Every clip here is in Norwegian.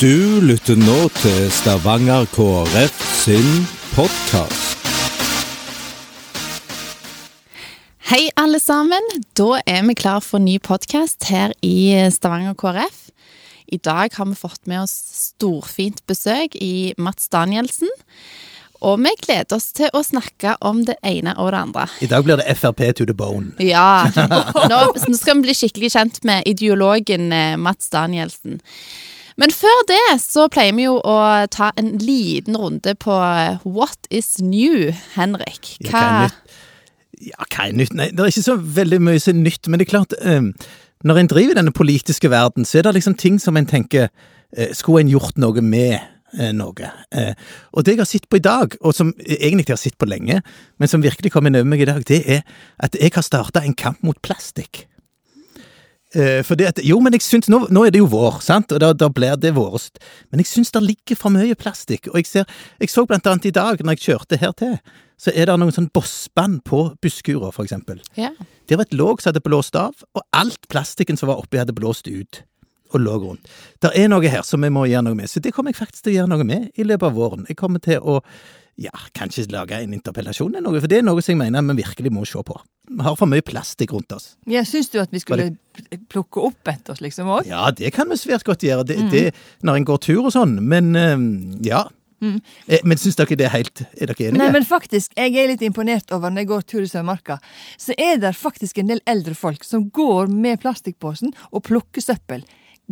Du lytter nå til Stavanger KrF sin podkast. Hei, alle sammen. Da er vi klar for ny podkast her i Stavanger KrF. I dag har vi fått med oss storfint besøk i Mats Danielsen. Og vi gleder oss til å snakke om det ene og det andre. I dag blir det Frp to the bone. Ja. Nå, nå skal vi bli skikkelig kjent med ideologen eh, Mats Danielsen. Men før det så pleier vi jo å ta en liten runde på eh, What is new, Henrik? Hva? Ja, hva er nytt? Nei, det er ikke så veldig mye som er nytt, men det er klart eh, Når en driver i denne politiske verden, så er det liksom ting som en tenker eh, Skulle en gjort noe med noe? Eh, og det jeg har sett på i dag, og som egentlig ikke har sett på lenge, men som virkelig kom inn over meg i dag, det er at jeg har starta en kamp mot plastikk. Eh, at, jo, men jeg syns, nå, nå er det jo vår, sant, og da, da blir det vårest. Men jeg syns det ligger for mye plastikk. Og jeg, ser, jeg så blant annet i dag, når jeg kjørte her til, så er det noen sånn bossband på busskurer, for eksempel. Ja. Det var et låg som hadde blåst av, og alt plastikken som var oppi, hadde blåst ut. Og lå rundt. Det er noe her som vi må gjøre noe med, så det kommer jeg faktisk til å gjøre noe med i løpet av våren. Jeg kommer til å ja, kanskje lage en interpellasjon eller noe, for det er noe som jeg mener vi virkelig må se på. Vi har for mye plastikk rundt oss. Ja, Syns du at vi skulle plukke opp etter oss, liksom òg? Ja, det kan vi svært godt gjøre, det, det, når en går tur og sånn, men ja. Mm. Men syns dere det er helt Er dere enige? Nei, men faktisk, jeg er litt imponert over når jeg går tur i Sørmarka, så er det faktisk en del eldre folk som går med plastikkposen og plukker søppel.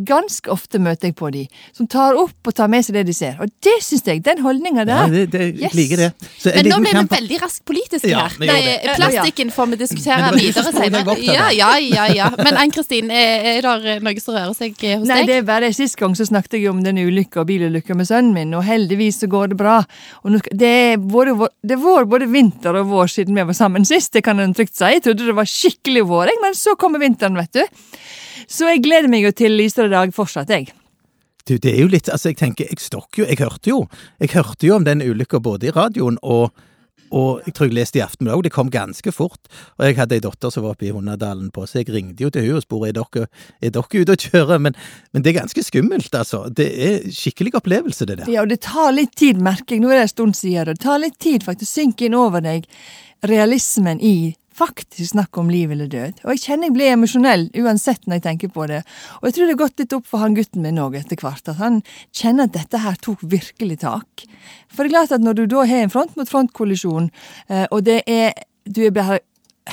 Ganske ofte møter jeg på de, som tar opp og tar med seg det de ser. Og det syns jeg, den holdninga ja, der det, det, Yes. liker det. Så en Men nå er vi veldig raskt politiske Ja, her. Nei, plastikken får vi diskutere videre senere. Ja, ja, ja, ja. Men Ann-Kristin, er, er det noe som rører seg eh, hos Nei, deg? det er bare Sist gang så snakket jeg om den ulykka og bilulykka med sønnen min, og heldigvis så går det bra. Og nå, skal- det, er både, det er vår både vinter og vår siden vi var sammen sist, det kan en trygt si. Jeg trodde det var skikkelig vår, men så kommer vinteren, vet du. Så jeg gleder meg jo til lysere dag fortsatt, jeg. Du, det er jo litt Altså, jeg tenker, jeg stokker jo Jeg hørte jo Jeg hørte jo om den ulykka både i radioen og og jeg tror jeg leste i Aftenbladet òg, det kom ganske fort. Og jeg hadde ei datter som var oppe i Hundadalen på, så jeg ringte jo til hun og spurte er dere, er dere ute og kjører. Men, men det er ganske skummelt, altså. Det er skikkelig opplevelse, det der. Ja, og det tar litt tid, merker jeg. Nå er det en stund siden. Det tar litt tid faktisk å synke inn over deg realismen i faktisk snakk om liv eller død. Og jeg kjenner jeg blir emosjonell uansett når jeg tenker på det. Og jeg tror det har gått litt opp for han gutten min òg etter hvert, at han kjenner at dette her tok virkelig tak. For det er klart at når du da har en front mot front-kollisjon, eh, og det er du er bare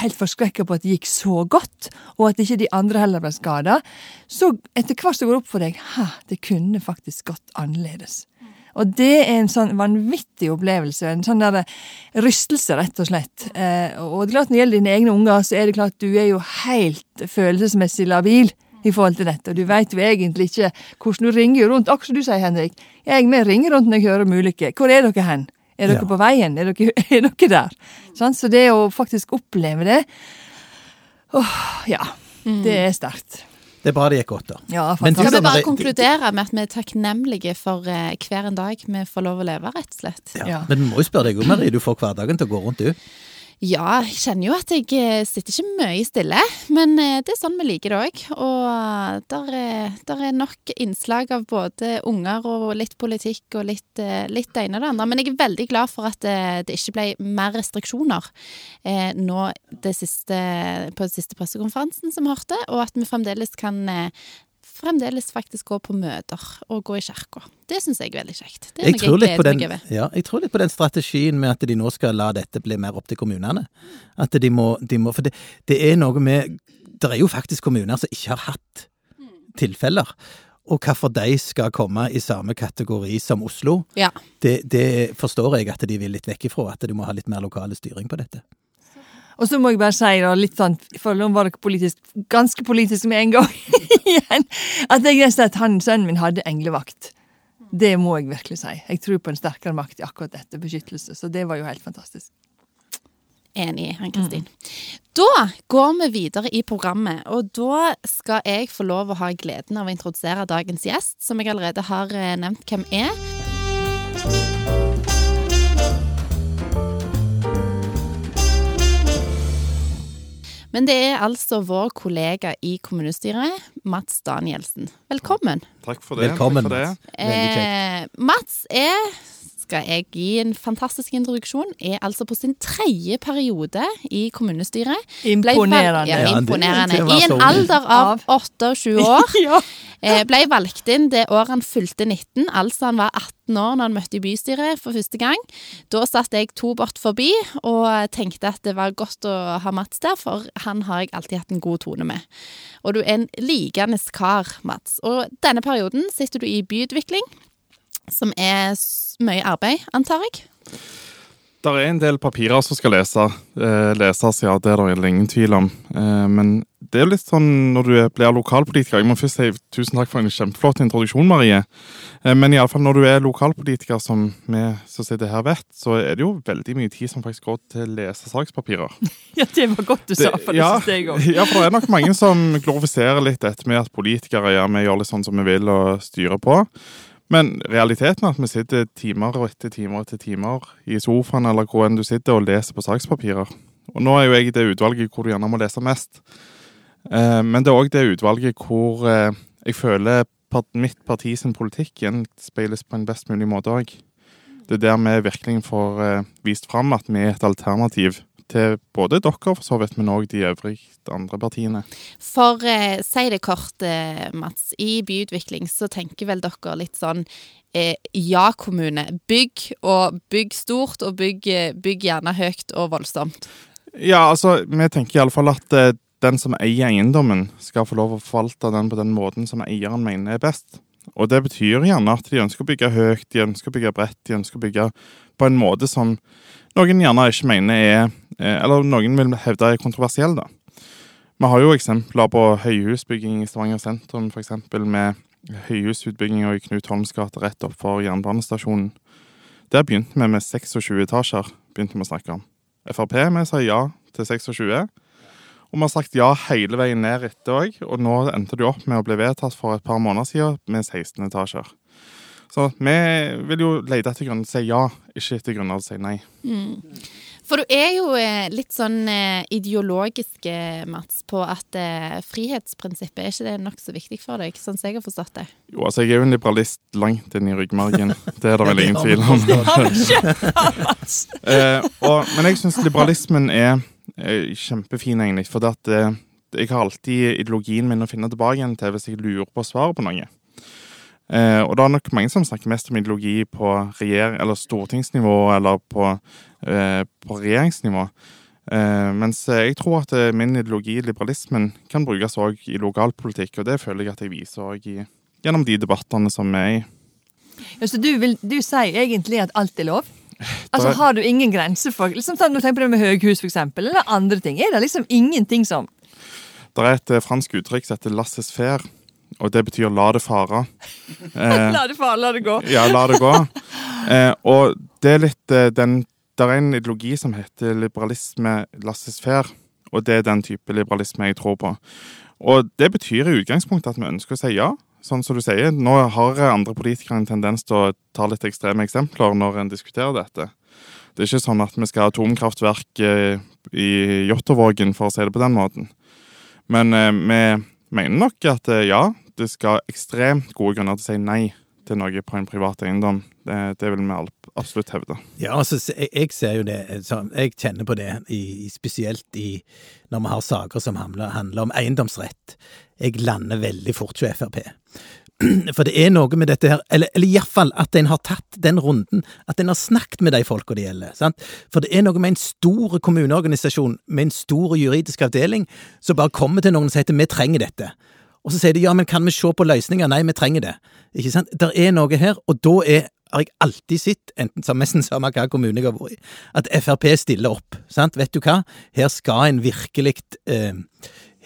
helt forskrekka på at det gikk så godt, og at ikke de andre heller ble skada, så etter hvert så går det opp for deg hæ, det kunne faktisk gått annerledes. Og det er en sånn vanvittig opplevelse, en sånn der rystelse, rett og slett. Eh, og det er klart når det gjelder dine egne unger, så er det klart du er jo helt følelsesmessig labil i forhold til dette. Og du veit jo egentlig ikke hvordan du ringer rundt, akkurat som du sier, Henrik. Jeg med ringer rundt når jeg hører om ulykker. Hvor er dere hen? Er dere Ja. på veien? Er dere, er dere der? Sånn? Så det å faktisk oppleve det Åh, ja. Det er sterkt. Det er bra det gikk godt, da. Ja, Men du, Skal vi bare konkludere med at vi er takknemlige for eh, hver en dag vi får lov å leve, rett og slett? Ja. Ja. Men vi må jo spørre deg, Marie, du får hverdagen til å gå rundt, du. Ja, jeg kjenner jo at jeg eh, sitter ikke mye stille, men eh, det er sånn vi liker det òg. Og der er, der er nok innslag av både unger og litt politikk og litt, eh, litt det ene og det andre. Men jeg er veldig glad for at det, det ikke ble mer restriksjoner eh, nå det siste, på den siste pressekonferansen som hørte, og at vi fremdeles kan eh, Fremdeles faktisk gå på møter og gå i kirka. Det syns jeg er veldig kjekt. Det er Jeg tror, litt på den, ja, jeg tror litt på den strategien med at de nå skal la dette bli mer opp til kommunene. At de må, de må For det, det er noe med Det er jo faktisk kommuner som ikke har hatt tilfeller. Og hvorfor de skal komme i samme kategori som Oslo, Ja. det, det forstår jeg at de vil litt vekk ifra. At de må ha litt mer lokale styring på dette. Og så må jeg bare si, da, litt sånn, for nå var det politisk, ganske politisk med en gang igjen, at jeg nesten at han, sønnen min hadde englevakt. Det må jeg virkelig si. Jeg tror på en sterkere makt i akkurat dette, beskyttelse. Så det var jo helt fantastisk. Enig, Ann-Kristin. Da går vi videre i programmet, og da skal jeg få lov å ha gleden av å introdusere dagens gjest, som jeg allerede har eh, nevnt hvem er. Men det er altså vår kollega i kommunestyret, Mats Danielsen. Velkommen. Takk for det. Velkommen, Takk for det. Mats. Eh, Mats er skal jeg gi en fantastisk introduksjon, er altså på sin tredje periode i kommunestyret. Imponerende. Ja, Ja, imponerende. I en alder av Av. 28 år. ja. Eh, ble valgt inn det året han fylte 19, altså han var 18 år når han møtte i bystyret for første gang. Da satt jeg to bort forbi og tenkte at det var godt å ha Mats der, for han har jeg alltid hatt en god tone med. Og du er en likende kar, Mats. Og denne perioden sitter du i byutvikling, som er mye arbeid, antar jeg? Det er en del papirer som skal lese, eh, leses, ja, det er det ingen tvil om. Eh, men det er jo litt sånn når du blir lokalpolitiker Jeg må først si tusen takk for en kjempeflott introduksjon, Marie. Eh, men iallfall når du er lokalpolitiker, som vi som sitter her vet, så er det jo veldig mye tid som faktisk går til å lese sakspapirer. ja, det var godt du sa, for det ja, synes jeg òg. ja, for det er nok mange som glorifiserer litt dette med at politikere ja, vi gjør litt sånn som vi vil og styrer på. Men realiteten er at vi sitter timer og etter timer etter timer i sofaen eller hvor enn du sitter og leser på sakspapirer. Og nå er jo jeg i det utvalget hvor du gjerne må lese mest. Eh, men det er òg det utvalget hvor eh, jeg føler mitt parti sin politikk gjenspeiles på en best mulig måte òg. Det er der vi virkelig får eh, vist fram at vi er et alternativ til både dere, for så vidt, men òg de øvrige andre partiene. For eh, si det kort, eh, Mats. I byutvikling så tenker vel dere litt sånn eh, ja-kommune. Bygg og bygg stort, og bygg, eh, bygg gjerne høyt og voldsomt. Ja, altså, vi tenker iallfall at eh, den som eier eiendommen, skal få lov å forvalte den på den måten som eieren mener er best. Og det betyr gjerne at de ønsker å bygge høyt, de ønsker å bygge bredt, de ønsker å bygge på en måte som noen gjerne ikke mener er eh, Eller noen vil hevde er kontroversiell, da. Vi har jo eksempler på høyhusbygging i Stavanger sentrum, f.eks. med høyhusutbygginga i Knut Holms gate rett opp for jernbanestasjonen. Der begynte vi med 26 etasjer, begynte vi å snakke om. Frp vi sa ja til 26. Og vi har sagt ja hele veien ned etter òg, og nå endte det opp med å bli vedtatt for et par måneder siden med 16 etasjer. Så vi vil jo lete etter grunner til å si ja, ikke etter grunner til å si nei. For du er jo eh, litt sånn eh, ideologisk, eh, Mats, på at frihetsprinsippet er ikke det nokså viktig for deg, sånn som jeg har forstått det? Jo, altså jeg er jo en liberalist langt inn i ryggmargen. Det er det vel ingen tvil om. Eh, og, men jeg syns liberalismen er, er kjempefin, egentlig. For det at jeg har alltid ideologien min å finne tilbake igjen til hvis jeg lurer på svaret på noe. Eh, og det er nok mange som snakker mest om ideologi på regjer eller stortingsnivå eller på, eh, på regjeringsnivå. Eh, mens jeg tror at eh, min ideologi, liberalismen, kan brukes òg i lokalpolitikk. Og det føler jeg at jeg viser òg gjennom de debattene som er i. Ja, så du, vil, du sier egentlig at alt er lov? Altså, Har du ingen grenser for liksom, sånn, Nå tenker på det med høghus, for eksempel, eller andre ting. Er det liksom ingenting som Det er et eh, fransk uttrykk som heter 'lasses faire', og det betyr 'la det fare'. Eh, La det fare, la det gå. ja, la det gå. Eh, og det er litt eh, den Det er en ideologi som heter liberalisme lastes faire, og det er den type liberalisme jeg tror på. Og det betyr i utgangspunktet at vi ønsker å si ja. Sånn som du sier, Nå har andre politikere en tendens til å ta litt ekstreme eksempler når en diskuterer dette. Det er ikke sånn at vi skal ha atomkraftverk eh, i Jåttåvågen, for å si det på den måten. Men eh, vi mener nok at eh, ja, det skal ekstremt gode grunner til å si nei til noe på en privat eiendom. Det, det vil vi absolutt hevde. Ja, altså, jeg, jeg ser jo det sånn, Jeg kjenner på det, i- spesielt i, når vi har saker som handler, handler om eiendomsrett. Jeg lander veldig fort hos Frp. For det er noe med dette her, eller, eller iallfall at en har tatt den runden, at en har snakket med de folka det gjelder. sant? For det er noe med en stor kommuneorganisasjon med en stor juridisk avdeling som bare kommer til noen og sier at vi trenger dette. Og så sier de ja, men kan vi se på løsninger? Nei, vi trenger det. Ikke sant? Der er noe her, og da er har jeg alltid sett, enten som nesten samme hva kommune jeg har vært i, at Frp stiller opp. Sant? Vet du hva? Her skal en virkelig eh,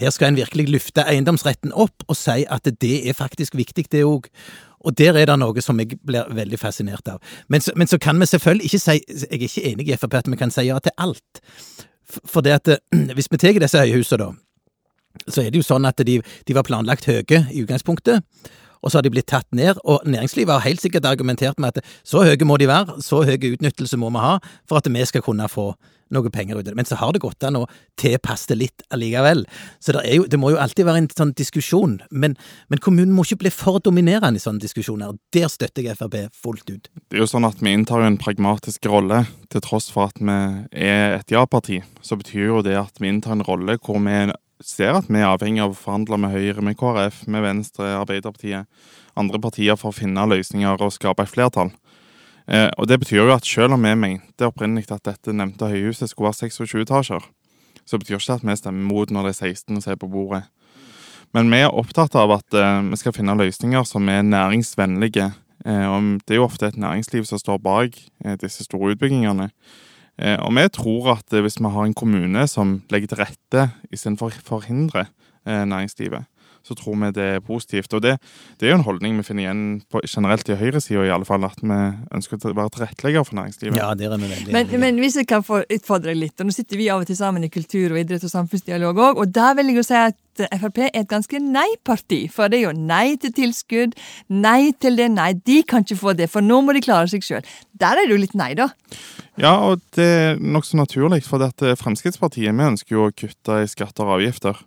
her skal en virkelig løfte eiendomsretten opp og si at det er faktisk viktig, det òg. Og der er det noe som jeg blir veldig fascinert av. Men så, men så kan vi selvfølgelig ikke si Jeg er ikke enig i Frp at vi kan si ja til alt. For, det at hvis vi tar disse høyhusene, da, så er det jo sånn at de, de var planlagt høye i utgangspunktet. og så har de blitt tatt ned, og næringslivet har helt sikkert argumentert med at så høye må de være, så høy utnyttelse må vi ha for at vi skal kunne få noe penger ut av det. Men så har det gått an å tilpasse det litt allikevel. Så det, jo, det må jo alltid være en sånn diskusjon, men, men, kommunen må ikke bli for dominerende i sånne diskusjoner. Der støtter jeg Frp fullt ut. Det er jo sånn at vi inntar en pragmatisk rolle, til tross for at vi er et ja-parti. Så betyr jo det at vi inntar en rolle hvor vi ser at vi er avhengig av å forhandle med Høyre, med KrF, med Venstre, Arbeiderpartiet, andre partier for å finne løsninger og skape et flertall. Eh, og Det betyr jo at selv om vi mente opprinnelig at dette nevnte høyhuset skulle være 26 etasjer, så betyr ikke at vi stemmer mot når det er 16 som er på bordet. Men vi er opptatt av at eh, vi skal finne løsninger som er næringsvennlige. Eh, og det er jo ofte et næringsliv som står bak eh, disse store utbyggingene. Eh, og vi tror at hvis vi har en kommune som legger til rette istedenfor å forhindre eh, næringslivet, så tror vi det er positivt. Og det, det er jo en holdning vi finner igjen på, generelt i høyresida, i alle fall, at vi ønsker å være tilrettelegger for næringslivet. Ja, det er vi veldig men, men hvis jeg kan få utfordre litt, og nå sitter vi av og til sammen i kultur- og idrett og samfunnsdialog òg, og der vil jeg jo si at Frp er et ganske nei-parti. For det er jo nei til tilskudd, nei til det, nei, de kan ikke få det, for nå må de klare seg sjøl. Der er det jo litt nei, da. Ja, og det er nokså naturlig, for dette Fremskrittspartiet vi ønsker jo å kutte i skatter og avgifter.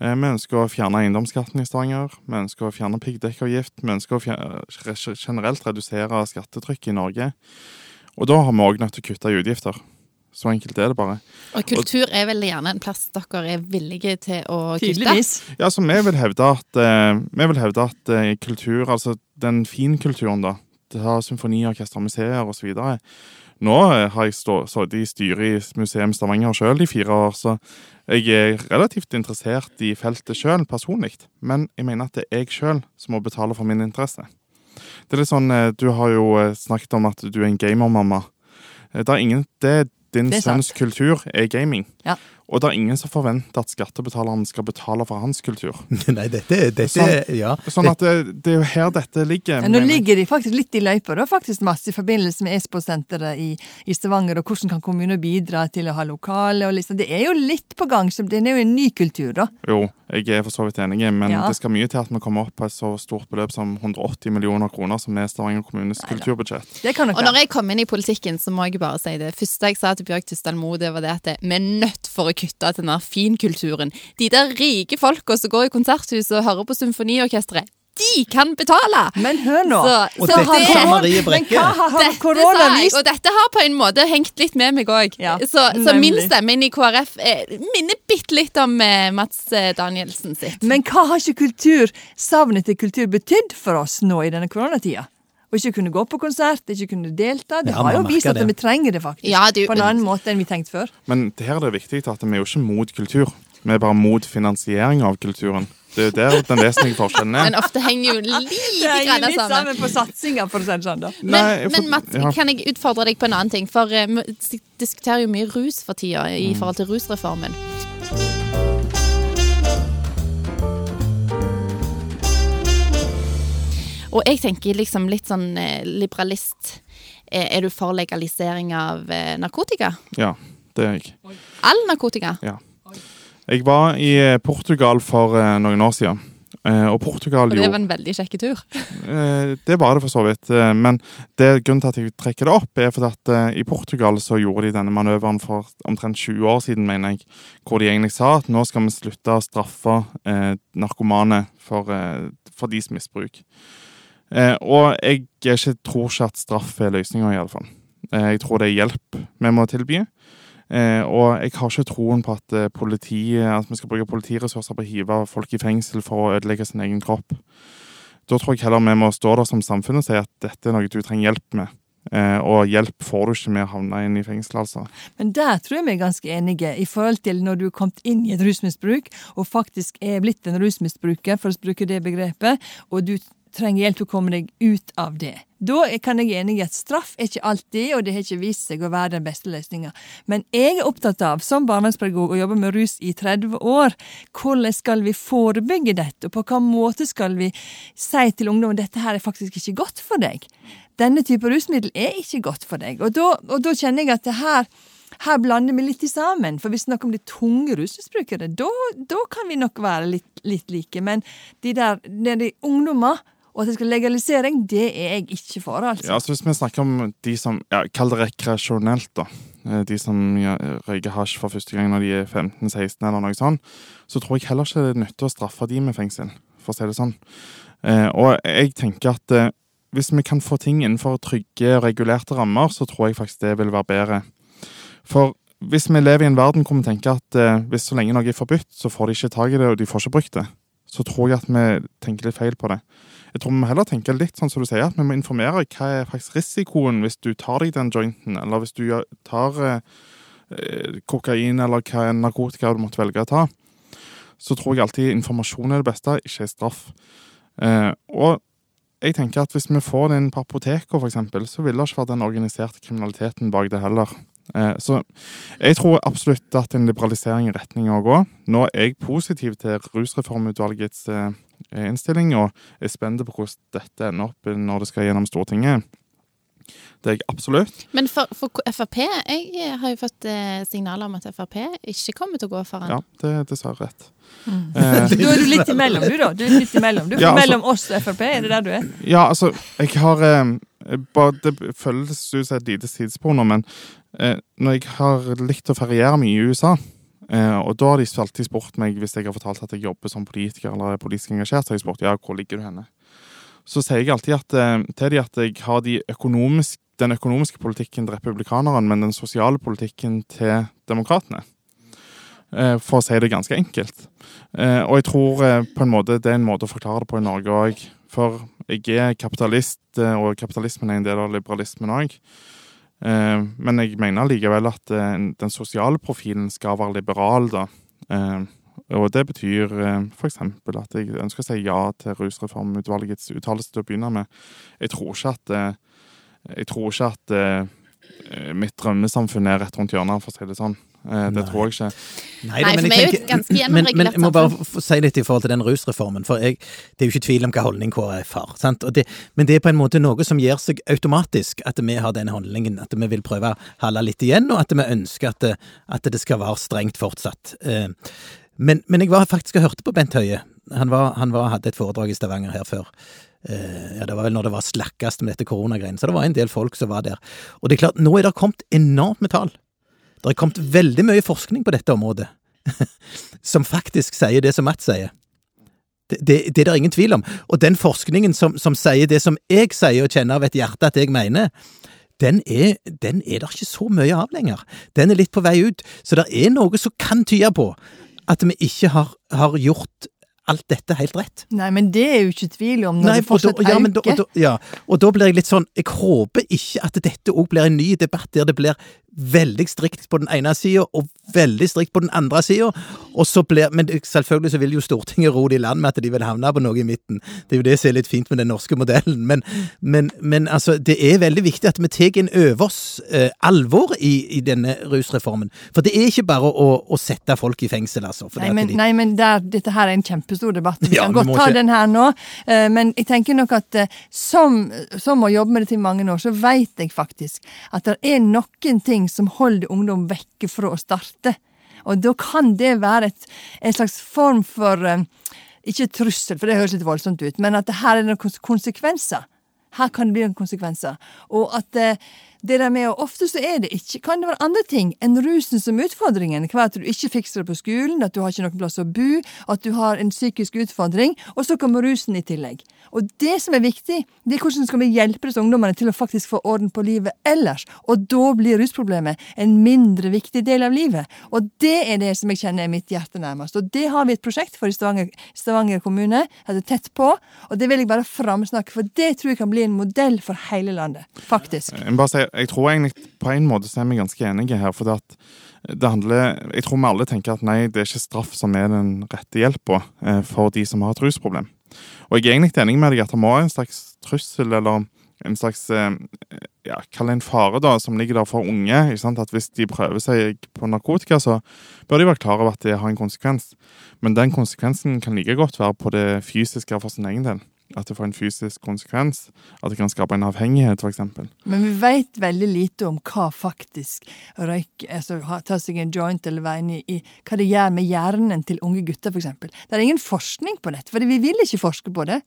Eh, vi ønsker å fjerne eiendomsskatten i Stavanger. Vi ønsker å fjerne piggdekkavgift. Vi ønsker å fjerne, generelt redusere skattetrykket i Norge. Og da har vi òg nødt til å kutte i utgifter. Så enkelt er det bare. Og kultur er vel gjerne en plass dere er villige til å kutte? Tydeligvis. Ja, så vi vil hevde at, uh, vi vil hevde at uh, kultur, altså den finkulturen, da, det har symfoniorkester, museer osv. Nå har jeg sittet i styret i Museum Stavanger sjøl i fire år, så jeg er relativt interessert i feltet sjøl, personlig. Men jeg mener at det er jeg sjøl som må betale for min interesse. Det er litt sånn, eh, Du har jo eh, snakket om at du er en gamermamma. Eh, det er ingen, det din sønns kultur er gaming. Ja. Og det er ingen som forventer at skattebetaleren skal betale for hans kultur. Nei, dette, dette sånn, ja. Sånn at det, det, er jo her dette ligger. Ja, nå ligger de faktisk litt i løypa, da, faktisk masse i forbindelse med Espo-senteret i, i, Stavanger, og hvordan kan kommuner bidra til å ha lokale og liksom Det er jo litt på gang, så det er jo en ny kultur, da. Jo, jeg er for så vidt enig, men Ja. det skal mye til at vi kommer opp på et så stort beløp som 180 millioner kroner, som er Stavanger kommunes Neida. kulturbudsjett. Det kan nok Og når jeg kom inn i politikken, så må jeg bare si det. første jeg sa til Bjørg Tysdal Moe, det var det at vi er nødt for å kutte til den der finkulturen. De der rike folka som går i konserthuset og hører på symfoniorkesteret, de kan betale! Men hør nå. Så, Og så dette sa Marie Men hva har, korona vist? og dette har på en måte hengt litt med meg òg. Ja, så, så min stemme inn i KrF eh, minner bitte litt om eh, Mats eh, Danielsen sitt. Men hva har ikke kultur, savnet til kultur betydd for oss nå i denne koronatida? Å ikke kunne gå på konsert, ikke kunne delta. Det Ja, har jo vist at det. vi trenger det faktisk. Ja, du- på en annen måte enn vi tenkte før. Men det her er det viktig at vi er jo ikke mot kultur. Vi er bare mot finansiering av kulturen. Det er jo der den vesentlige forskjellen er. Men ofte henger jo lite Det henger grann litt sammen. sammen på satsinga, for å si det sånn. da. Men, Nei, for- men Mats, ja. kan jeg utfordre deg på en annen ting? For eh, vi dis- diskuterer jo mye rus for tida i forhold til rusreformen. Og jeg tenker liksom litt sånn eh, liberalist. Eh, Er du for legalisering av eh, narkotika? Ja, det er jeg. All narkotika? Ja. Jeg var i Portugal for noen år siden. Eh, og Portugal Og det var en veldig kjekk tur. Eh, Det var det for så vidt. Men det grunnen til at jeg trekker det opp, er fordi at i Portugal så gjorde de denne manøveren for omtrent 20 år siden, mener jeg. Hvor de egentlig sa at nå skal vi slutte å straffe eh, narkomane for, for deres misbruk. Eh, og jeg ikke, tror ikke at straff er løsninga, iallfall. Eh, jeg tror det er hjelp vi må tilby. Eh, og jeg har ikke troen på at, politi, at vi skal bruke politiressurser på å hive folk i fengsel for å ødelegge sin egen kropp. Da tror jeg heller vi må stå der som samfunn og si at dette er noe du trenger hjelp med. Eh, og hjelp får du ikke med å havne inn i fengsel, altså. Men der tror jeg vi er ganske enige, i forhold til når du er kommet inn i et rusmisbruk, og faktisk er blitt en rusmisbruker, for å bruke det begrepet, og du trenger hjelp til å komme deg ut av det. Da kan jeg enig i at straff er ikke alltid, og det har ikke vist seg å være den beste løsninga. Men jeg er opptatt av, som barnevernspedagog og jobber med rus i 30 år, hvordan skal vi forebygge dette, og på hvilken måte skal vi si til ungdom at dette her er faktisk ikke godt for deg. Denne type rusmiddel er ikke godt for deg. Og da, og da kjenner jeg at det her her blander vi litt sammen, for hvis vi snakker om de tunge rusmisbrukere. Da, da kan vi nok være litt, litt like. Men de der, de, de ungdommer Og at det skal legalisering, det er jeg ikke for, altså. Ja, altså Hvis vi snakker om de som ja, Kall det rekreasjonelt, da. Eh, De som ja, røyker hasj for første gang når de er 15-16 eller noe sånt. Så tror jeg heller ikke det er nyttig å straffe de med fengsel, for å si det sånn. Eh, og jeg tenker at eh, hvis vi kan få ting innenfor trygge og regulerte rammer, så tror jeg faktisk det vil være bedre. For hvis vi lever i en verden hvor vi tenker at eh, hvis så lenge noe er forbudt, så får de ikke tak i det, og de får ikke brukt det, så tror jeg at vi tenker litt feil på det. Jeg tror vi må heller tenke litt sånn som du sier, at vi må informere hva er faktisk risikoen hvis du tar deg den jointen, eller hvis du tar eh, eh, kokain eller hva er narkotika du måtte velge å ta. Så tror jeg alltid informasjon er det beste, ikke straff. Eh, og jeg tenker at hvis vi får den på apoteket, for eksempel, så vil det ikke være den organiserte kriminaliteten bak det heller. Eh, så jeg tror absolutt at en liberalisering i retning av å gå. Nå er jeg positiv til Rusreformutvalgets eh, innstilling, og er spent på hvordan dette ender opp når det skal gjennom Stortinget. Det er jeg absolutt. Men for, for Frp Jeg har jo fått eh, signaler om at Frp ikke kommer til å gå foran. Ja, det er dessverre rett. Mm. Eh, Da er du litt imellom, du, da. Du er litt imellom. Du er Ja, altså- mellom oss og Frp, er det der du er? Ja, altså, jeg har eh, bare, Det føles ut som et lite sidespor nå, men eh, når jeg har likt å feriere mye i USA, eh, og da har de alltid spurt meg, hvis jeg har fortalt at jeg jobber som politiker eller er politisk engasjert, så har jeg spurt ja, hvor ligger du henne? Så sier jeg alltid at, eh, til de at jeg har de økonomisk, den økonomiske politikken til republikanerne, men den sosiale politikken til demokratene. Eh, For å si det ganske enkelt. Eh, Og jeg tror eh, på en måte det er en måte å forklare det på i Norge òg. For jeg er kapitalist, eh, og kapitalismen er en del av liberalismen òg. Men jeg mener likevel at eh, den sosiale profilen skal være liberal, da. Eh, Og det betyr eh, f.eks. at jeg ønsker å si ja til Rusreformutvalgets uttalelse til å begynne med. Jeg tror ikke at eh, Jeg tror ikke at eh, mitt drømmesamfunn er rett rundt hjørnet, for å si det sånn. Eh, Det tror jeg ikke. Nei, for vi er jo et ganske men, men jeg må bare si litt i forhold til den rusreformen, for jeg, det er jo ikke tvil om hva holdning KrF har. Sant? Og det, men det er på en måte noe som gjør seg automatisk, at vi har den holdningen. At vi vil prøve å holde litt igjen, og at vi ønsker at det, at det skal være strengt fortsatt. Eh, Men, men jeg var faktisk og hørte på Bent Høie. Han, var, han var, hadde et foredrag i Stavanger her før. Eh, ja, Det var vel når det var slakkest med dette koronagreiene, så det var en del folk som var der. Og det er klart, nå er det kommet enormt med tall. Det er kommet veldig mye forskning på dette området, som faktisk sier det som Matt sier. Det, det, det er det ingen tvil om. Og den forskningen som, som sier det som jeg sier og kjenner av et hjerte at jeg mener, den er, den er det ikke så mye av lenger. Den er litt på vei ut. Så det er noe som kan tyde på at vi ikke har, har gjort alt dette helt rett. Nei, men det er jo ikke tvil om når Nei, det fortsatt ja, øker. og, da, ja, og da blir jeg litt sånn Jeg håper ikke at dette òg blir en ny debatt der det blir veldig strikt på den ene sida og veldig strikt på den andre sida. Og så blir Men selvfølgelig så vil jo Stortinget ro det i land med at de vil havne på noe i midten. Det er jo det som er litt fint med den norske modellen. Men, men, men altså, det er veldig viktig at vi tar inn over oss eh, alvor i, i denne rusreformen. For det er ikke bare å, å sette folk i fengsel, altså. Nei, men, de, nei, men der, dette her er en kjempestor debatt. Vi Ja, kan godt ta ikke- den her nå. eh, Men jeg tenker nok at eh, som, som å jobbe med det i mange år, så vet jeg faktisk at det er noen ting som holder ungdom vekke fra å starte. Og da kan det være et, en slags form for eh, Ikke trussel, for det høres litt voldsomt ut, men at her er noen konsekvenser. Her kan det bli noen konsekvenser. Og at eh, det der med, og Ofte så er det ikke, kan det være andre ting enn rusen som utfordringen. Hva at du ikke fikser det på skolen, at du har ikke noen plass å bo, at du har en psykisk utfordring, og så kommer rusen i tillegg. Og det som er viktig, det er hvordan skal vi hjelpe disse ungdommene til å faktisk få orden på livet ellers. Og da blir rusproblemet en mindre viktig del av livet. Og det er det som jeg kjenner er mitt hjerte nærmest. Og det har vi et prosjekt for i Stavanger, Stavanger kommune, heter er tett på. Og det vil jeg bare framsnakke, for det tror jeg kan bli en modell for hele landet. Faktisk. Jeg, bare si, jeg tror egentlig på en måte så er vi ganske enige her. For det handler, jeg tror vi alle tenker at nei, det er ikke straff som er den rette hjelpa eh, for de som har et rusproblem. Og jeg er egentlig enig med deg at det må være en slags trussel eller en slags eh, ja, Kall det en fare da, som ligger der for unge. ikke sant? At Hvis de prøver seg på narkotika, så bør de være klar over at det har en konsekvens. Men den konsekvensen kan like godt være på det fysiske for sin egen del. At det får en fysisk konsekvens. At det kan skape en avhengighet, f.eks. Men vi vet veldig lite om hva faktisk røyk, altså ta seg en joint eller være inne i, hva det gjør med hjernen til unge gutter, eksempel. Det er ingen forskning på dette, for vi vil ikke forske på det.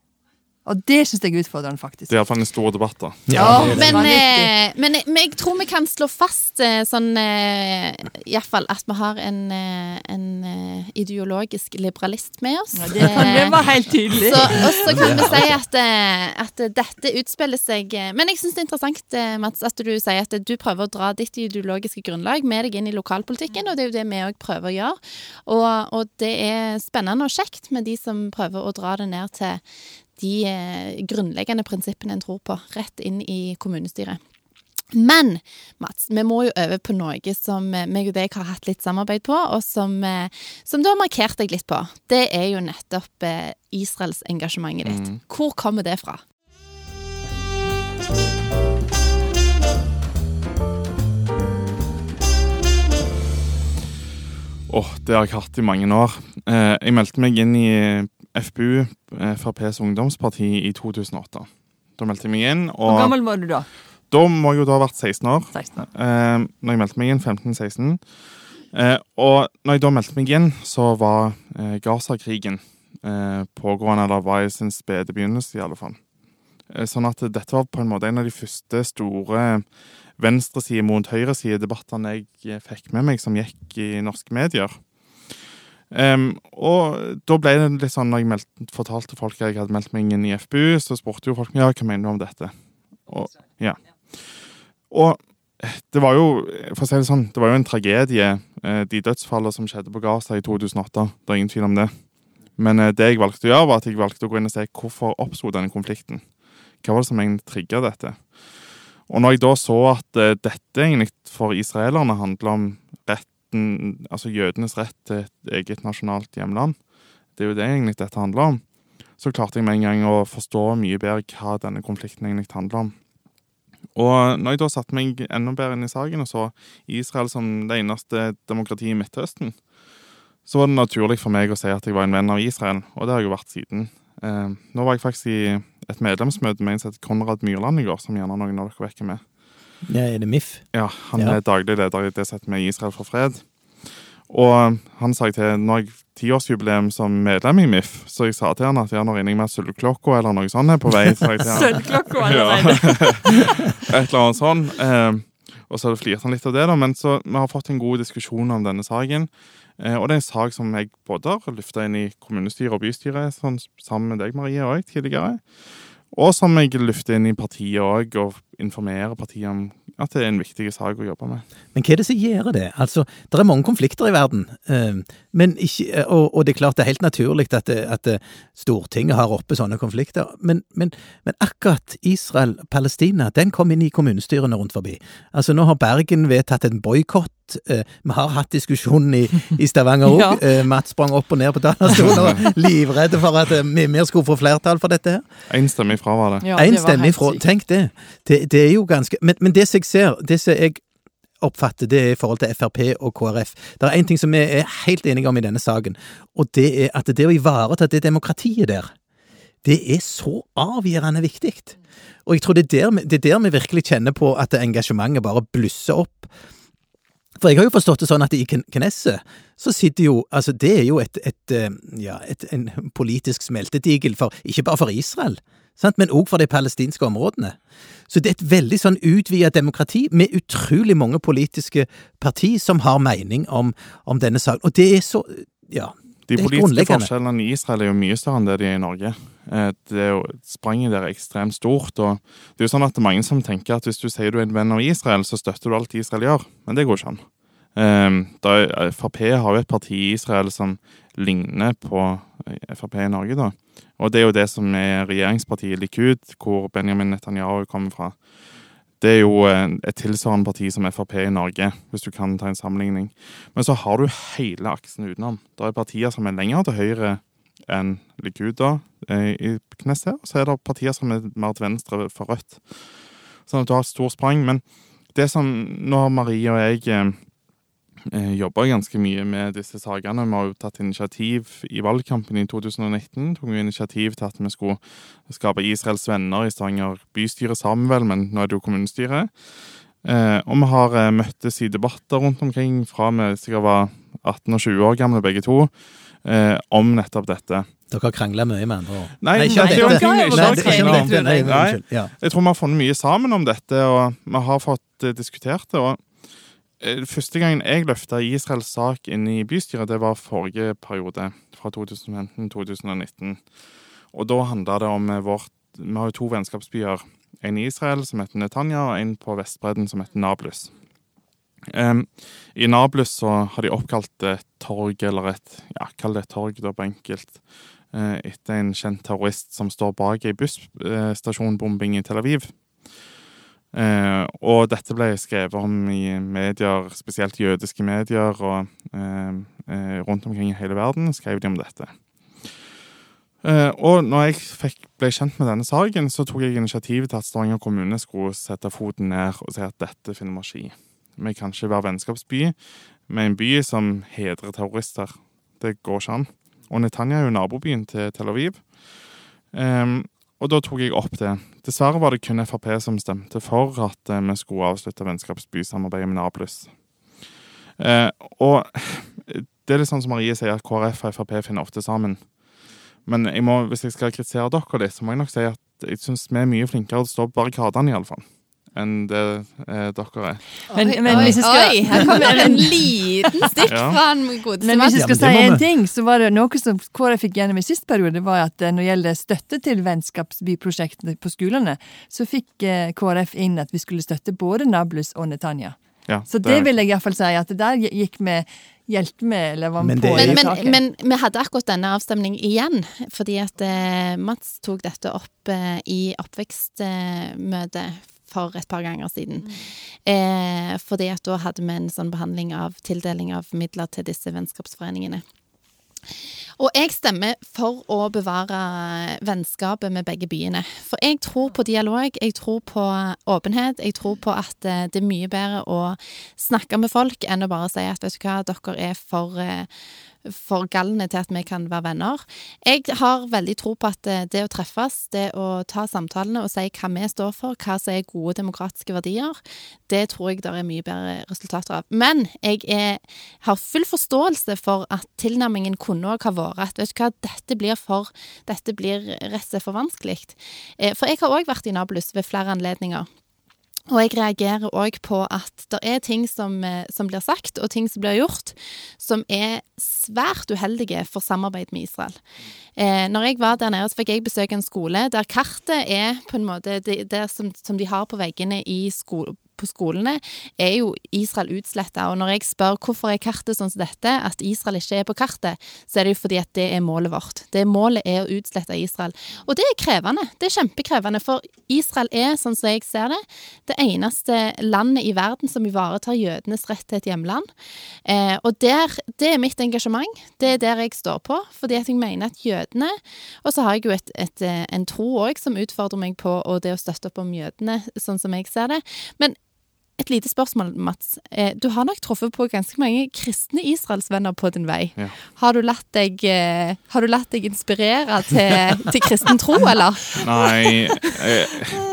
Og det syns jeg er utfordrende, faktisk. Det er iallfall en stor debatt, da. Ja, det er det. Men, eh, men, men jeg tror vi kan slå fast eh, sånn eh, Iallfall at vi har en, eh, en eh, ideologisk liberalist med oss. Ja, det, det var helt tydelig. Så, og så kan vi si at, eh, at dette utspiller seg eh, Men jeg syns det er interessant, eh, Mats, at du sier at du prøver å dra ditt ideologiske grunnlag med deg inn i lokalpolitikken, og det er jo det vi òg prøver å gjøre. Og, og det er spennende og kjekt med de som prøver å dra det ned til de eh, grunnleggende prinsippene en tror på, rett inn i kommunestyret. Men Mats, vi må jo over på noe som eh, meg og deg har hatt litt samarbeid på, og som, eh, som du har markert deg litt på. Det er jo nettopp Israelsengasjementet Israels engasjementet ditt. Hvor kommer det fra? Åh, det har jeg hatt i mange år. Jeg meldte meg inn i FPU, FrPs ungdomsparti, i 2008. Da meldte jeg meg inn, Hvor gammel var du da? da må jeg jo da ha vært 16 år. 16 år. Eh, når jeg meldte meg inn, 15-16. Eh, og når jeg da meldte meg inn, så var eh, Gaza-krigen eh, pågående, eller var i sin spede begynnelse, i alle fall. Eh, sånn at dette var på en måte en av de første store venstreside mot høyreside-debattene jeg eh, fikk med meg, som gikk i norske medier. Em, og da ble det litt sånn, når jeg meldte, fortalte folk at jeg hadde meldt meg inn i FBU, så spurte jo folk ja, hva mener du om dette. Og, ja. og det var jo, for å si det sånn, det var jo en tragedie, eh, de dødsfallene som skjedde på Gaza i 2008. Det er ingen tvil om det. Men eh, det jeg valgte å gjøre, var at jeg valgte å gå inn og se hvorfor oppsto denne konflikten. Hva var det som egentlig trigga dette? Og når jeg da så at eh, dette egentlig for israelerne handler om retten, altså jødenes rett til et eget nasjonalt hjemland, det er jo det egentlig dette handler om, så klarte jeg med en gang å forstå mye bedre hva denne konflikten egentlig handler om. Og når jeg da satte meg enda bedre inn i saken og så Israel som det eneste demokratiet i Midtøsten, så var det naturlig for meg å si at jeg var en venn av Israel, og det har jeg jo vært siden. Eh, nå var jeg faktisk i et medlemsmøte med en som heter Konrad Myrland i går, som gjerne noen av dere vekker med. Ja, er det MIF? Ja, han Ja. er daglig leder i det setter med Israel for fred. Og han sa til, nå har jeg tiårsjubileum som medlem i MIF, så jeg sa til han at ja, nå ringer jeg med sølvklokka eller noe sånt er på vei. jeg. Sølvklokka Ja. allerede. Et eller annet sånt. Eh, og så flirte han litt av det, da. Men så vi har fått en god diskusjon om denne saken. Eh, og det er en sak som jeg både har løfta inn i kommunestyret og bystyret, sånn, sammen med deg, Marie, òg tidligere. Og som jeg løfter inn i partiet òg, og informerer partiet om at det er en viktig sak å jobbe med. Men hva er det som gjør det? Altså, det er mange konflikter i verden, eh, ikke, og, og det er klart det er helt naturlig at, det, at det, Stortinget har oppe sånne konflikter, men, men, men akkurat Israel-Palestina, den kom inn i kommunestyrene rundt forbi. Altså, nå har Bergen vedtatt en boikott. Eh, Vi har hatt diskusjonen i, i Stavanger òg. Ja. Matt sprang opp og ned på talerstolen og var livredd for at eh, vi skulle få flertall for dette her. Enstemmig fra var det. Ja, En det var stemme helt ifra. sykt. Tenk det. det. Det er jo ganske Men, men det som jeg ser, det som jeg oppfatter, det er i forhold til Frp og KrF. Det er én ting som vi er helt enige om i denne saken, og det er at det å ivareta det demokratiet der, det er så avgjørende viktig. Og jeg tror det er der, vi- det er der vi virkelig kjenner på at engasjementet bare blusser opp. For jeg har jo forstått det sånn at i Knesset så sitter jo Altså, det er jo et, et, eh, ja, et, en politisk smeltedigel for Ikke bare for Israel, sant, men òg for de palestinske områdene. Så det er et veldig sånn utvida demokrati med utrolig mange politiske parti som har mening om, om denne saken. Og det er så Ja. De politiske forskjellene i Israel er jo mye større enn det de er i Norge. Eh, Det Spranget der er ekstremt stort. og Det er jo sånn at mange som tenker at hvis du sier du er en venn av Israel, så støtter du alt Israel gjør. Men det går ikke an. Eh, da er- Frp har jo et parti i Israel som ligner på eh, Frp i Norge, da. Og det er jo det som er regjeringspartiet Likud, hvor Benjamin Netanyahu kommer fra. Det er jo eh, et tilsvarende parti som Frp i Norge, hvis du kan ta en sammenligning. Men så har du hele aksen utenom. Det er partier som er lenger til høyre enn Likuda i Knesset, og så er det partier som er mer til venstre for Rødt. Sånn at du har et stort sprang. Men det som Nå har Marie og jeg eh, eh, jobba ganske mye med disse sakene. Vi har jo tatt initiativ i valgkampen i 2019. Tok vi initiativ til at vi skulle skape Israels venner i Stavanger bystyre sammen, vel, men nå er det jo kommunestyret. Eh, og vi har eh, møttes i debatter rundt omkring fra vi sikkert var 18 og 20 år gamle begge to, eh, om nettopp dette. Dere har krangla mye, med andre ord. Nei, nei, ikke- om dette. Nei, Nei. unnskyld. Ja. Jeg tror vi har funnet mye sammen om dette, og vi har fått eh, diskutert det. og eh, Første gangen jeg løfta Israels sak inn i bystyret, det var forrige periode, fra 2015-2019. Og da handla det om eh, vårt Vi har jo to vennskapsbyer. En i Israel, som heter Netanya, og en på Vestbredden, som heter Nablus. Em, I Nablus så har de oppkalt et torg, eller et Ja, kall det et torg, da, på enkelt. uh, Etter en kjent terrorist som står bak ei busstasjonbombing i Tel Aviv. Uh, og dette ble skrevet om i medier, spesielt jødiske medier, og uh, eh, rundt omkring i hele verden skrev de om dette. Uh, og når jeg fikk, ble kjent med denne saken, så tok jeg initiativet til at Stavanger kommune skulle sette foten ned og si at dette finner vi oss i. Vi kan ikke være vennskapsby med en by som hedrer terrorister. Det går ikke an. Og Netanya er jo nabobyen til Tel Aviv. Um, og da tok jeg opp det. Dessverre var det kun Frp som stemte for at eh, vi skulle avslutte vennskapsbysamarbeidet med Nablus. Eh, og det er litt sånn som Marie sier, at KrF og Frp finner ofte sammen. Men jeg må, hvis jeg skal kritisere dere litt, så må jeg nok si at jeg syns vi er mye flinkere til å stå på barrikadene, iallfall, enn det eh, dere er. Men, oi, men oi, hvis jeg skal, oi, her kommer en liten stikk Ja. fra en godeste Men hvis jeg skal si en ting, så var det noe som KrF fikk gjennom i sist periode, var at eh, når det gjelder støtte til vennskapsbyprosjektene på skolene, så fikk eh, KrF inn at vi skulle støtte både Nablus og Netanya. Ja, Så det vil jeg iallfall si, at det der gikk vi hjelp med, eller var med på det- Men, men, men vi hadde akkurat denne avstemningen igjen, fordi at eh, Mats tok dette opp eh, i oppvekstmøtet for et par ganger siden. Eh, fordi at da hadde vi en sånn behandling av tildeling av midler til disse vennskapsforeningene. Og jeg stemmer for å bevare vennskapet med begge byene. For jeg tror på dialog, jeg tror på åpenhet, jeg tror på at eh, det er mye bedre å snakke med folk enn å bare si at vet du hva, dere er for, for galne til at vi kan være venner. Jeg har veldig tro på at eh, det å treffes, det å ta samtalene og si hva vi står for, hva som er gode demokratiske verdier, det tror jeg det er mye bedre resultater av. Men jeg er, har full forståelse for at tilnærmingen kunne òg ha vært at vet du hva, dette blir for Dette blir rett og slett for vanskelig. Eh, For jeg har òg vært i Nablus ved flere anledninger. Og jeg reagerer òg på at det er ting som, eh, som blir sagt, og ting som blir gjort, som er svært uheldige for samarbeid med Israel. Eh, når jeg var der nede, så fikk jeg besøke en skole der kartet er på en måte det, det som, som de har på veggene i sko på skolene, er jo Israel utsletta. Og når jeg spør hvorfor er kartet sånn som dette, at Israel ikke er på kartet, så er det jo fordi at det er målet vårt. Det Målet er å utslette Israel. Og det er krevende. Det er kjempekrevende, for Israel er, sånn som jeg ser det, det eneste landet i verden som ivaretar jødenes rett til et hjemland. Eh, og der, det er mitt engasjement. Det er der jeg står på, fordi at jeg mener at jødene Og så har jeg jo et, et, eh, en tro òg som utfordrer meg på og det å støtte opp om jødene, sånn som jeg ser det. Men et lite spørsmål, Mats. Eh, Du har nok truffet på ganske mange kristne israelsvenner på din vei. Ja. Har, du latt deg, eh, har du latt deg inspirere til, til kristen tro, eller? Nei, jeg,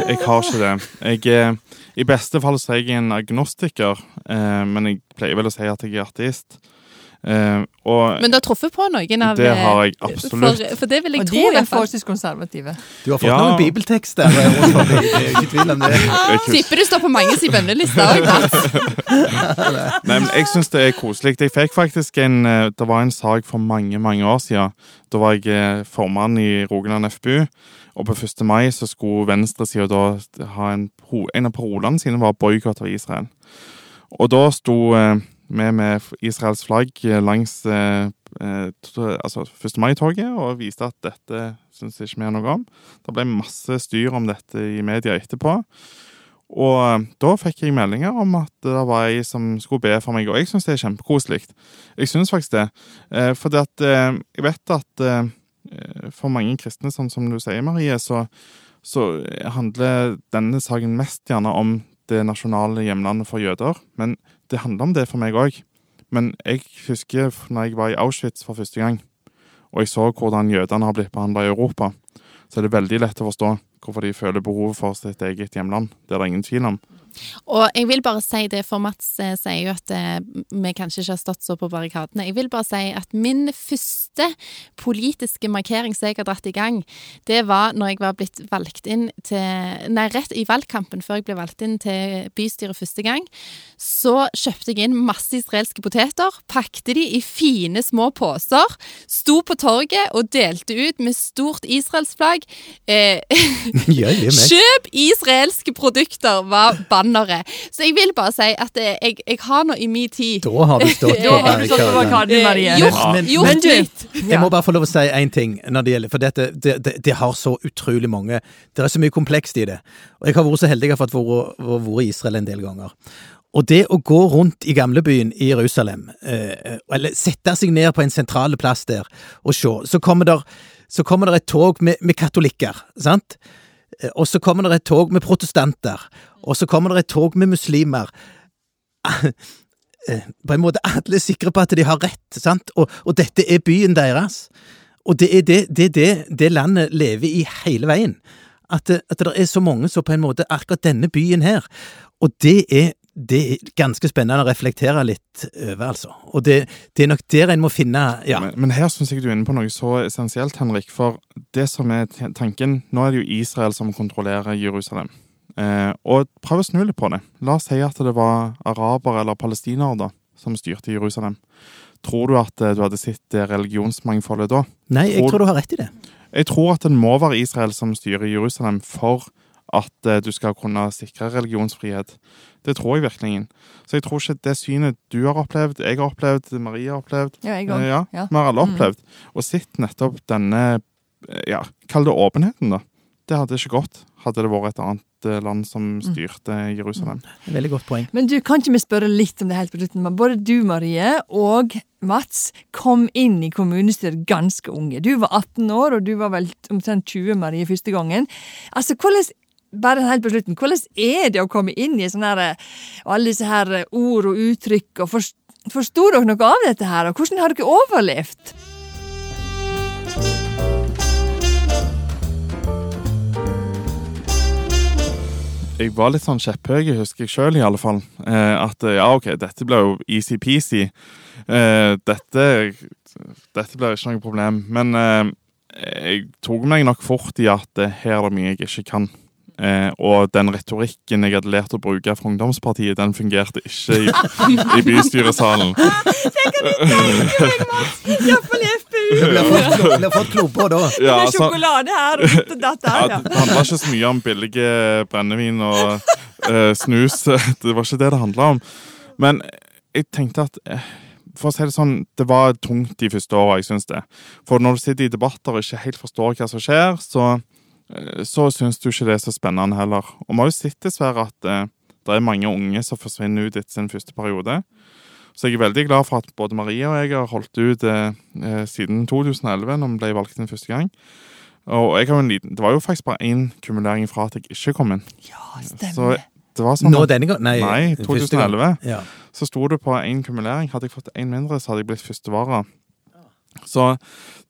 jeg har ikke det. Jeg, eh, I beste fall så er jeg en agnostiker, men jeg pleier vel å si at jeg er ateist. Eh, og Men du har truffet på noen av det har jeg eh, absolutt. For, for det vil jeg Og tro, de er vel forholdsvis konservative. Du har fått Ja. noen bibeltekster. eh, rundt er ikke tvil om det. Tipper du står på mange sin bønneliste òg, nei, men jeg syns det er koselig. Jeg fikk faktisk en eh, Det var en sak for mange, mange år siden. Da var jeg eh, formann i Rogaland FBU. Og på 1. mai så skulle venstresida da ha en, en av parolene sine var boikott av Israel. Og da sto eh, vi med Israels flagg eh, langs eh, eh, altså 1. mai-toget og viste at dette syns ikke vi noe om. Det ble masse styr om dette i media etterpå. Og eh, da fikk jeg meldinger om at det var ei som skulle be for meg, og jeg syns det er kjempekoselig. Jeg syns faktisk det. Eh, for jeg vet at for mange kristne, sånn som du sier, Marie, så, så handler denne saken mest gjerne om det nasjonale hjemlandet for jøder. Men det handler om det for meg òg. Men jeg husker når jeg var i Auschwitz for første gang, og jeg så hvordan jødene har blitt behandla i Europa, så er det veldig lett å forstå hvorfor de føler behovet for sitt eget hjemland. Det er det ingen tvil om. Og jeg vil bare si det, for Mats eh, sier jo at eh, vi kanskje ikke har stått så på barrikadene. Jeg vil bare si at min første politiske markering som jeg har dratt i gang, det var når jeg var blitt valgt inn til Nei, rett i valgkampen før jeg ble valgt inn til bystyret første gang. Så kjøpte jeg inn masse israelske poteter, pakte de i fine små poser, sto på torget og delte ut med stort israelsflagg. Eh. Kjøp israelske produkter var banneret. Så jeg vil bare si at eh, jeg, jeg har nå i min tid Da har du stått på barrikaden, Marie. Eh, gjort, Men- gjort. Jeg må bare få lov å si én ting når det gjelder For dette, det, det, det har så utrolig mange Det er så mye komplekst i det. Og jeg har vært så heldig jeg har ha vært i Israel en del ganger. Og det å gå rundt i gamlebyen i Jerusalem, eh, eller sette seg ned på en sentral plass der og se, så kommer der, så kommer der et tog med, med katolikker, sant? Eh, Og så kommer det et tog med protestanter, og så kommer det et tog med muslimer. Eh, På en måte alle er sikre på at de har rett, sant? Og, og dette er byen deres. Og det er det, det, det, det landet lever i hele veien. At, at det er så mange som på en måte akkurat denne byen her. Og det er, det er ganske spennende å reflektere litt over, altså. Og det, det er nok der en må finne Ja. Men, men her syns jeg du er inne på noe så essensielt, Henrik. For det som er tanken Nå er det jo Israel som kontrollerer Jerusalem. Eh, og prøv å snu litt på det. La oss si at det var arabere eller palestinere da, som styrte Jerusalem. Tror du at eh, du hadde sett religionsmangfoldet da? Nei, jeg Tror- tror du har rett i det. Jeg tror at det må være Israel som styrer Jerusalem for at eh, du skal kunne sikre religionsfrihet. Det tror jeg virkelig. Så jeg tror ikke det synet du har opplevd, jeg har opplevd, Marie har opplevd, Ja, jeg også. ja, Ja. vi har alle Mm. opplevd, og sett nettopp denne, eh, ja, kall det åpenheten da. Det hadde ikke gått, hadde det vært et annet eh, land som styrte Jerusalem. Veldig godt poeng. Men du, kan ikke vi spørre litt om det helt på slutten? Både du, Marie, og Mats kom inn i kommunestyret ganske unge. Du var 18 år, og du var vel omtrent 20, Marie, første gangen. Altså, hvordan bare helt på slutten, hvordan er det å komme inn i sånne her, eh, alle disse her eh, ord og uttrykk? og forst- Forsto dere noe av dette her, og hvordan har dere overlevd? Jeg var litt sånn kjepphøy, husker jeg sjøl i alle fall. Eh, at eh, ja, OK, dette ble jo easy-peasy. Eh, dette, dette blir ikke noe problem. Men eh, jeg tok meg nok fort i at her er det mye jeg ikke kan. Eh, og den retorikken jeg hadde lært å bruke fra ungdomspartiet, den fungerte ikke i, i bystyresalen. Iallfall i FpU! Du blir fått, du blir fått klubber da. Ja, med så- sjokolade her og ditt og datt Ja, det Ja. det handla ikke så mye om billige brennevin og eh, snus. Det var ikke det det handla om. Men jeg tenkte at eh, For å si det sånn, det var tungt de første åra, jeg syns det. For når du sitter i debatter og ikke helt forstår hva som skjer, så, så syns du ikke det er så spennende heller. Og vi har jo sett dessverre at eh, det er mange unge som forsvinner ut etter sin første periode. Så jeg er veldig glad for at både Maria og jeg har holdt ut eh, eh, siden 2011, når vi ble valgt inn første gang. Og jeg har en liten, Det var jo faktisk bare én kumulering fra at jeg ikke kom inn. Ja, Så stemmer. det var sånn Nå denne gang? Nei, Nei, første gang. 2011. Ja. Så sto det på én kumulering. Hadde jeg fått én mindre, så hadde jeg blitt førstevara. Så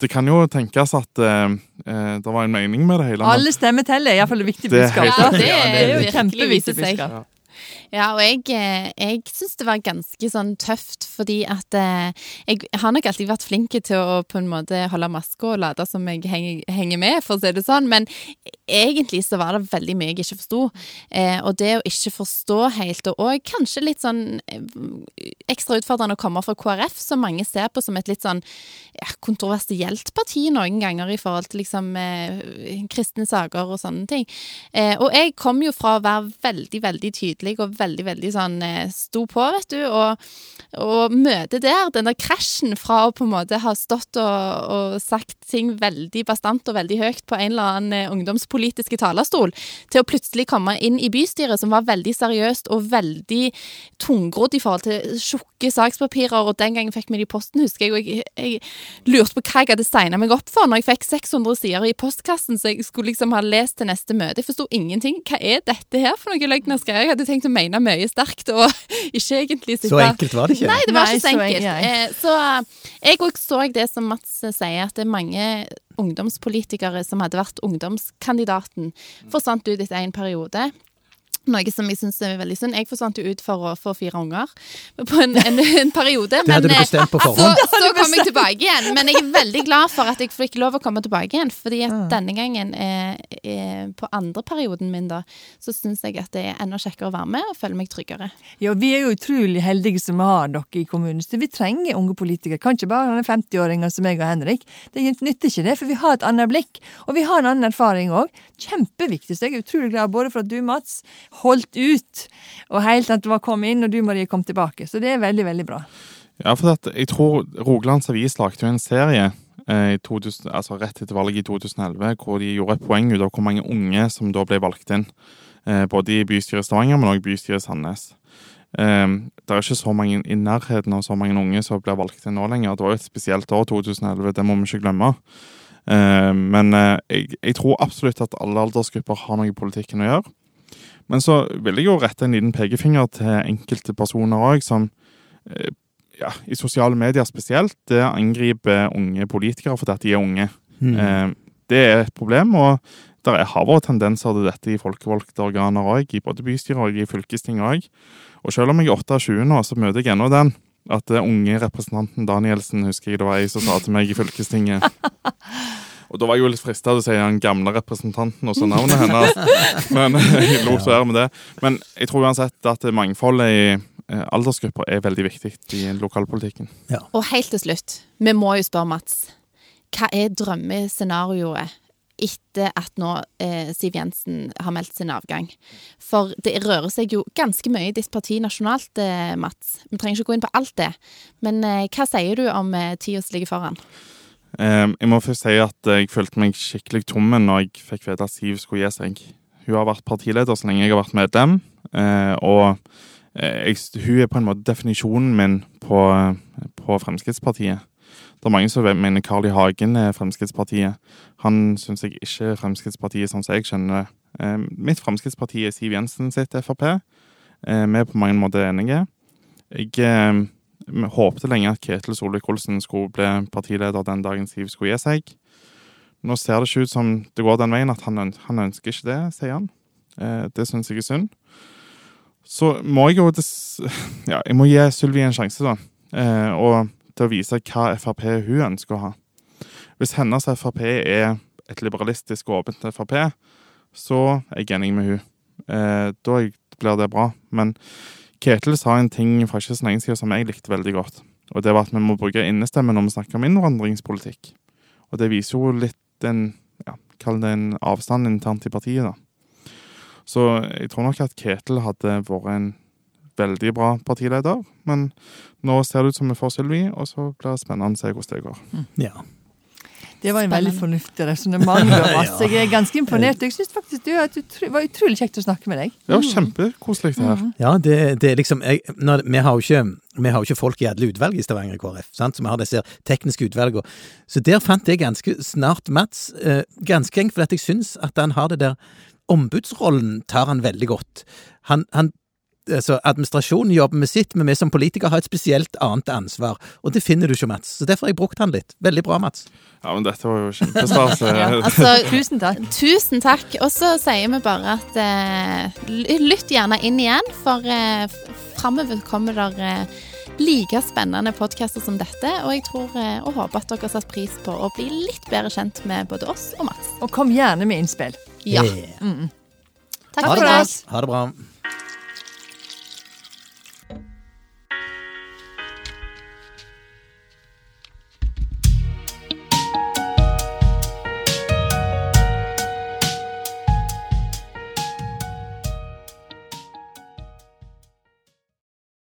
det kan jo tenkes at uh, eh, det var en mening med det hele. Alle stemmer teller, iallfall Det er budskapet. Ja, det er jo kjempeviktig budskap. Ja, og jeg, eh, jeg syns det var ganske sånn tøft, fordi at eh, jeg har nok alltid vært flink til å på en måte holde maska og late som jeg henger, henger med, for å si det sånn, men egentlig så var det veldig mye jeg ikke forsto. Eh, og det å ikke forstå helt, og òg kanskje litt sånn eh, ekstra utfordrende å komme fra KrF, som mange ser på som et litt sånn ja, kontroversielt parti noen ganger i forhold til liksom eh, kristne saker og sånne ting. Eh, og jeg kom jo fra å være veldig, veldig tydelig og veldig, veldig sånn eh, sto på, vet du, og, og møte der, den der krasjen fra å på en måte ha stått og, og sagt ting veldig bastant og veldig høyt på en eller annen eh, ungdomspolitiske talerstol, til å plutselig komme inn i bystyret som var veldig seriøst og veldig tungrodd i forhold til tjukke sakspapirer, og den gangen fikk vi det i posten, husker jeg, og jeg, jeg lurte på hva jeg hadde signa meg opp for når jeg fikk 600 sider i postkassen, så jeg skulle liksom ha lest til neste møte. Jeg forsto ingenting. Hva er dette her for noe løgn jeg skrev? Jeg hadde tenkt å mene mye sterkt, og ikke egentlig sitte Så enkelt var det ikke. Nei, det var Nei, ikke så så enkelt. enkelt, Eh, så eh, jeg òg så det som Mats eh, sier, at det er mange ungdomspolitikere som hadde vært ungdomskandidaten, forsvant ut etter en periode. Noe som jeg syns er veldig synd. Jeg forsvant jo ut for å få fire unger på en, en, en periode. Det hadde du eh, bestemt på så, forhånd. så kom jeg tilbake igjen. Men jeg er veldig glad for at jeg fikk lov å komme tilbake igjen. Fordi at denne gangen, eh, eh, på andre perioden min, da, så syns jeg at det er enda kjekkere å være med og føle meg tryggere. Ja, vi er jo utrolig heldige som har dere i kommunen. Så vi trenger unge politikere. Kan ikke bare ha 50-åringer som meg og Henrik. Det nytter ikke det, for vi har et annet blikk. Og vi har en annen erfaring òg. Kjempeviktig. Så jeg er utrolig glad både for at du, Mats, holdt ut, og helt at du var kommet inn, og du, Marie, kom tilbake. Så det er veldig, veldig bra. Ja, for at jeg tror Rogalands Avis lagde jo en serie eh, i 2000, altså rett etter valget i 2011, hvor de gjorde et poeng ut av hvor mange unge som da ble valgt inn. Eh, både i bystyret Stavanger, men også bystyret Sandnes. Eh, det er ikke så mange i nærheten av så mange unge som blir valgt inn nå lenger. Det var jo et spesielt år, 2011, det må vi ikke glemme. Eh, men eh, jeg, jeg tror absolutt at alle aldersgrupper har noe i politikken å gjøre. Men så vil jeg jo rette en liten pekefinger til enkelte personer òg, som eh, ja, i sosiale medier spesielt, det angriper unge politikere fordi at de er unge. Mm. Eh, det er et problem, og det har vært tendenser til dette i folkevalgte organer òg, i både bystyret og i fylkesting òg. Og selv om jeg er 28 nå, så møter jeg ennå den. At det unge representanten Danielsen, husker jeg det var ei som sa til meg i fylkestinget. Og da var jeg jo litt frista til å si den gamle representanten og så navnet hennes. Men jeg lot være med det. Men jeg tror uansett at mangfoldet i eh, aldersgrupper er veldig viktig i lokalpolitikken. Og helt til slutt, vi må jo spørre Mats. Hva er drømmescenarioet etter at nå eh, Siv Jensen har meldt sin avgang? For det rører seg jo ganske mye i ditt parti nasjonalt, eh, Mats. Vi trenger ikke gå inn på alt det. Men eh, hva sier du om eh, tida som ligger foran? Eh, jeg må først si at jeg følte meg skikkelig tom når jeg fikk vite at Siv skulle gi seg. Hun har vært partileder så lenge jeg har vært medlem, eh, og eh, jeg, hun er på en måte definisjonen min på, på Fremskrittspartiet. Det er mange som mener Carl I. Hagen er Fremskrittspartiet. Han syns jeg ikke er Fremskrittspartiet sånn som jeg skjønner det. Eh, mitt Fremskrittsparti er Siv Jensen sitt Frp. Eh, vi er på mange måter enige. Jeg eh, vi håpte lenge at Ketil Solvik-Olsen skulle bli partileder den dagen Siv skulle gi seg. Nå ser det ikke ut som det går den veien at han, han ønsker ikke det, sier han. Eh, det syns jeg er synd. Så må jeg jo ja, jeg må gi Sylvi en sjanse, da. Eh, og til å vise hva Frp hun ønsker å ha. Hvis hennes Frp er et liberalistisk og åpent Frp, så er jeg enig med hun. Eh, da blir det bra. Men Ketil sa en ting fra ikke så lenge siden som jeg likte veldig godt. Og det var at vi må bruke innestemme når vi snakker om innvandringspolitikk. Og det viser jo litt en ja, Kall det en avstand internt i partiet, da. Så jeg tror nok at Ketil hadde vært en veldig bra partileder. Men nå ser det ut som vi får Sylvi, og så blir det spennende å se hvordan det går. Ja. Det var en veldig Spennende. fornuftig resonnement. Mats. Jeg er ganske imponert. Jeg syns faktisk det var utrolig kjekt å snakke med deg. Det var kjempekoselig, det her. Ja, det, det er liksom jeg, når, vi, har jo ikke, vi har jo ikke folk i alle utvalg i Stavanger KrF, sant? så vi har disse tekniske utvalgene. Så der fant jeg ganske snart Mats, eh, ganske enkelt fordi jeg syns at han har det der Ombudsrollen tar han veldig godt. Han, han altså, Administrasjonen jobber med sitt, men vi som politikere har et spesielt annet ansvar. Og det finner du ikke, Mats. Så derfor har jeg brukt han litt. Veldig bra, Mats. Ja, men dette var jo kjempestas. Altså, Tusen takk. Tusen takk. Og så sier vi bare at eh, lytt gjerne inn igjen, for eh, framover kommer der eh, like spennende podkaster som dette. Og jeg tror eh, og håper at dere har satt pris på å bli litt bedre kjent med både oss og Mats. Og kom gjerne med innspill. Ja. Yeah. Takk Ha for det bra. Ha det bra.